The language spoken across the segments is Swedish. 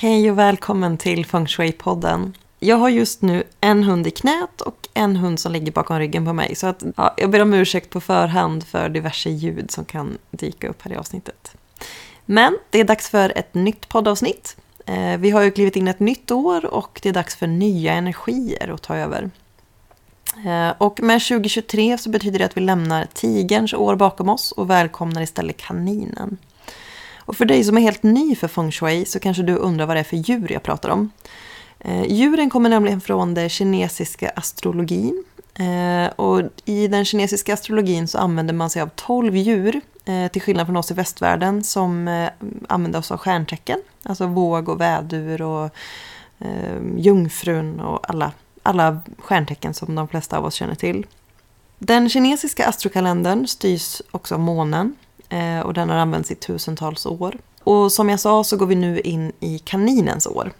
Hej och välkommen till Feng Shui-podden. Jag har just nu en hund i knät och en hund som ligger bakom ryggen på mig. Så att, ja, jag ber om ursäkt på förhand för diverse ljud som kan dyka upp här i avsnittet. Men det är dags för ett nytt poddavsnitt. Eh, vi har ju klivit in ett nytt år och det är dags för nya energier att ta över. Eh, och med 2023 så betyder det att vi lämnar tigerns år bakom oss och välkomnar istället kaninen. Och för dig som är helt ny för feng shui så kanske du undrar vad det är för djur jag pratar om. Eh, djuren kommer nämligen från den kinesiska astrologin. Eh, och I den kinesiska astrologin så använder man sig av 12 djur eh, till skillnad från oss i västvärlden som eh, använder oss av stjärntecken. Alltså våg och vädur och eh, jungfrun och alla, alla stjärntecken som de flesta av oss känner till. Den kinesiska astrokalendern styrs också av månen Eh, och den har använts i tusentals år. Och som jag sa så går vi nu in i kaninens år.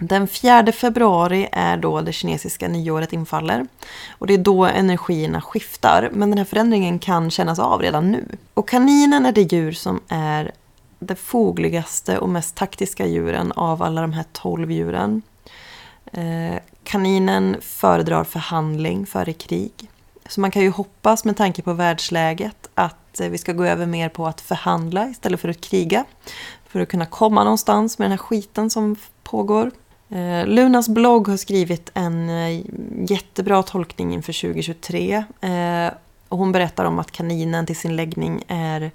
Den 4 februari är då det kinesiska nyåret infaller. Och det är då energierna skiftar, men den här förändringen kan kännas av redan nu. Och kaninen är det djur som är det fogligaste och mest taktiska djuren av alla de här 12 djuren. Eh, kaninen föredrar förhandling före krig. Så man kan ju hoppas med tanke på världsläget att eh, vi ska gå över mer på att förhandla istället för att kriga. För att kunna komma någonstans med den här skiten som pågår. Eh, Lunas blogg har skrivit en jättebra tolkning inför 2023. Och hon berättar om att kaninen till sin läggning är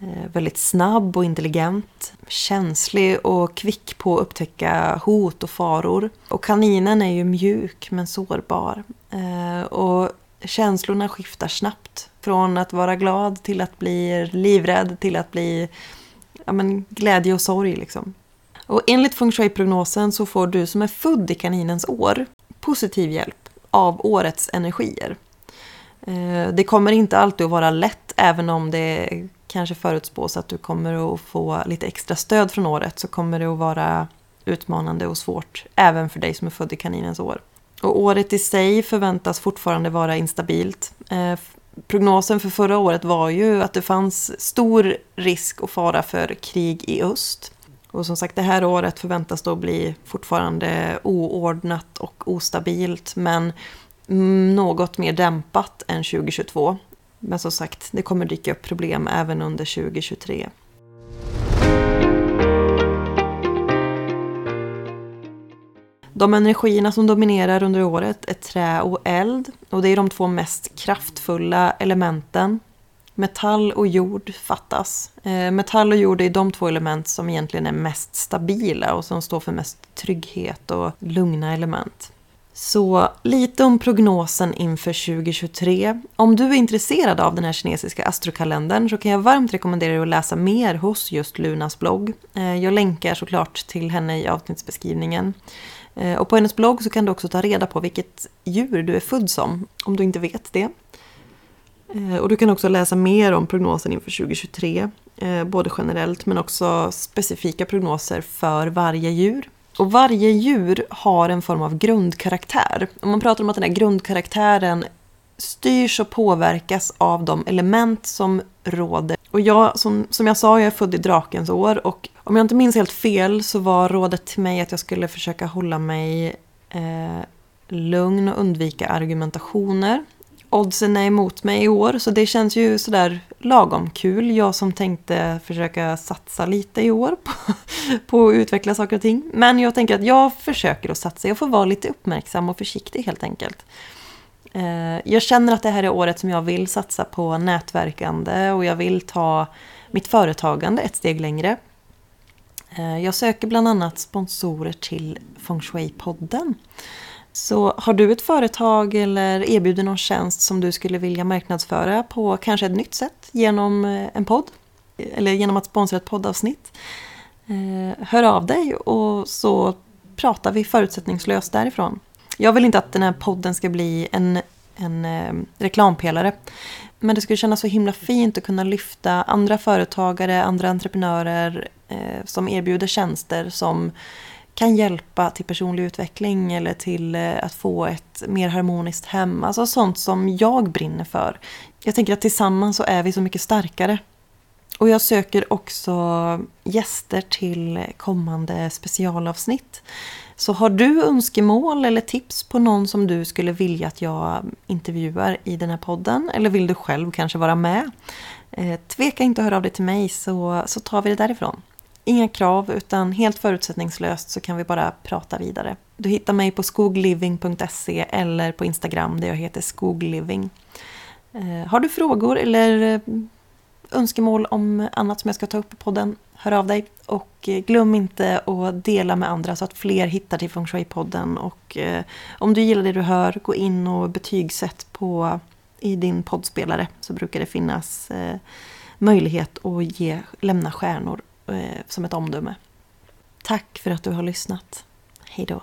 Eh, väldigt snabb och intelligent, känslig och kvick på att upptäcka hot och faror. Och kaninen är ju mjuk men sårbar. Eh, och känslorna skiftar snabbt. Från att vara glad till att bli livrädd till att bli ja, men, glädje och sorg. Liksom. Och enligt feng shui-prognosen så får du som är född i kaninens år positiv hjälp av årets energier. Eh, det kommer inte alltid att vara lätt, även om det kanske förutspås att du kommer att få lite extra stöd från året så kommer det att vara utmanande och svårt även för dig som är född i kaninens år. Och året i sig förväntas fortfarande vara instabilt. Eh, prognosen för förra året var ju att det fanns stor risk och fara för krig i öst. Och som sagt, det här året förväntas då bli fortfarande oordnat och ostabilt, men Mm, något mer dämpat än 2022. Men som sagt, det kommer dyka upp problem även under 2023. De energierna som dominerar under året är trä och eld och det är de två mest kraftfulla elementen Metall och jord fattas. Eh, metall och jord är de två element som egentligen är mest stabila och som står för mest trygghet och lugna element. Så lite om prognosen inför 2023. Om du är intresserad av den här kinesiska astrokalendern så kan jag varmt rekommendera dig att läsa mer hos just Lunas blogg. Eh, jag länkar såklart till henne i avsnittsbeskrivningen. Eh, och på hennes blogg så kan du också ta reda på vilket djur du är född som, om du inte vet det. Eh, och du kan också läsa mer om prognosen inför 2023. Både generellt men också specifika prognoser för varje djur. Och varje djur har en form av grundkaraktär. Och man pratar om att den här grundkaraktären styrs och påverkas av de element som råder. Och jag, som, som jag sa, jag är född i drakens år och om jag inte minns helt fel så var rådet till mig att jag skulle försöka hålla mig eh, lugn och undvika argumentationer oddsen är emot mig i år så det känns ju sådär lagom kul. Jag som tänkte försöka satsa lite i år på, på att utveckla saker och ting. Men jag tänker att jag försöker att satsa. Jag får vara lite uppmärksam och försiktig helt enkelt. Eh, jag känner att det här är året som jag vill satsa på nätverkande och jag vill ta mitt företagande ett steg längre. Eh, jag söker bland annat sponsorer till Feng Shui-podden. Så har du ett företag eller erbjuder någon tjänst som du skulle vilja marknadsföra på kanske ett nytt sätt genom eh, en podd? eller genom att sponsra ett poddavsnitt. Eh, hör av dig och så pratar vi förutsättningslöst därifrån. Jag vill inte att den här podden ska bli en, en eh, reklampelare. Men det skulle kännas så himla fint att kunna lyfta andra företagare, andra entreprenörer eh, som erbjuder tjänster som kan hjälpa till personlig utveckling eller till eh, att få ett mer harmoniskt hem. Alltså sånt som jag brinner för. Jag tänker att tillsammans så är vi så mycket starkare. Och jag söker också gäster till kommande specialavsnitt. Så har du önskemål eller tips på någon som du skulle vilja att jag intervjuar i den här podden eller vill du själv kanske vara med? Eh, tveka inte att höra av dig till mig så, så tar vi det därifrån. Inga krav utan helt förutsättningslöst så kan vi bara prata vidare. Du hittar mig på skogliving.se eller på Instagram där jag heter skogliving. Eh, har du frågor eller eh, önskemål om annat som jag ska ta upp i podden, hör av dig. Och eh, glöm inte att dela med andra så att fler hittar till Feng Shui-podden. Och om du gillar det du hör, gå in och betygsätt på i din poddspelare så brukar det finnas möjlighet att ge, lämna stjärnor Eh, som ett omdöme. Tack för att du har lyssnat. Hej då.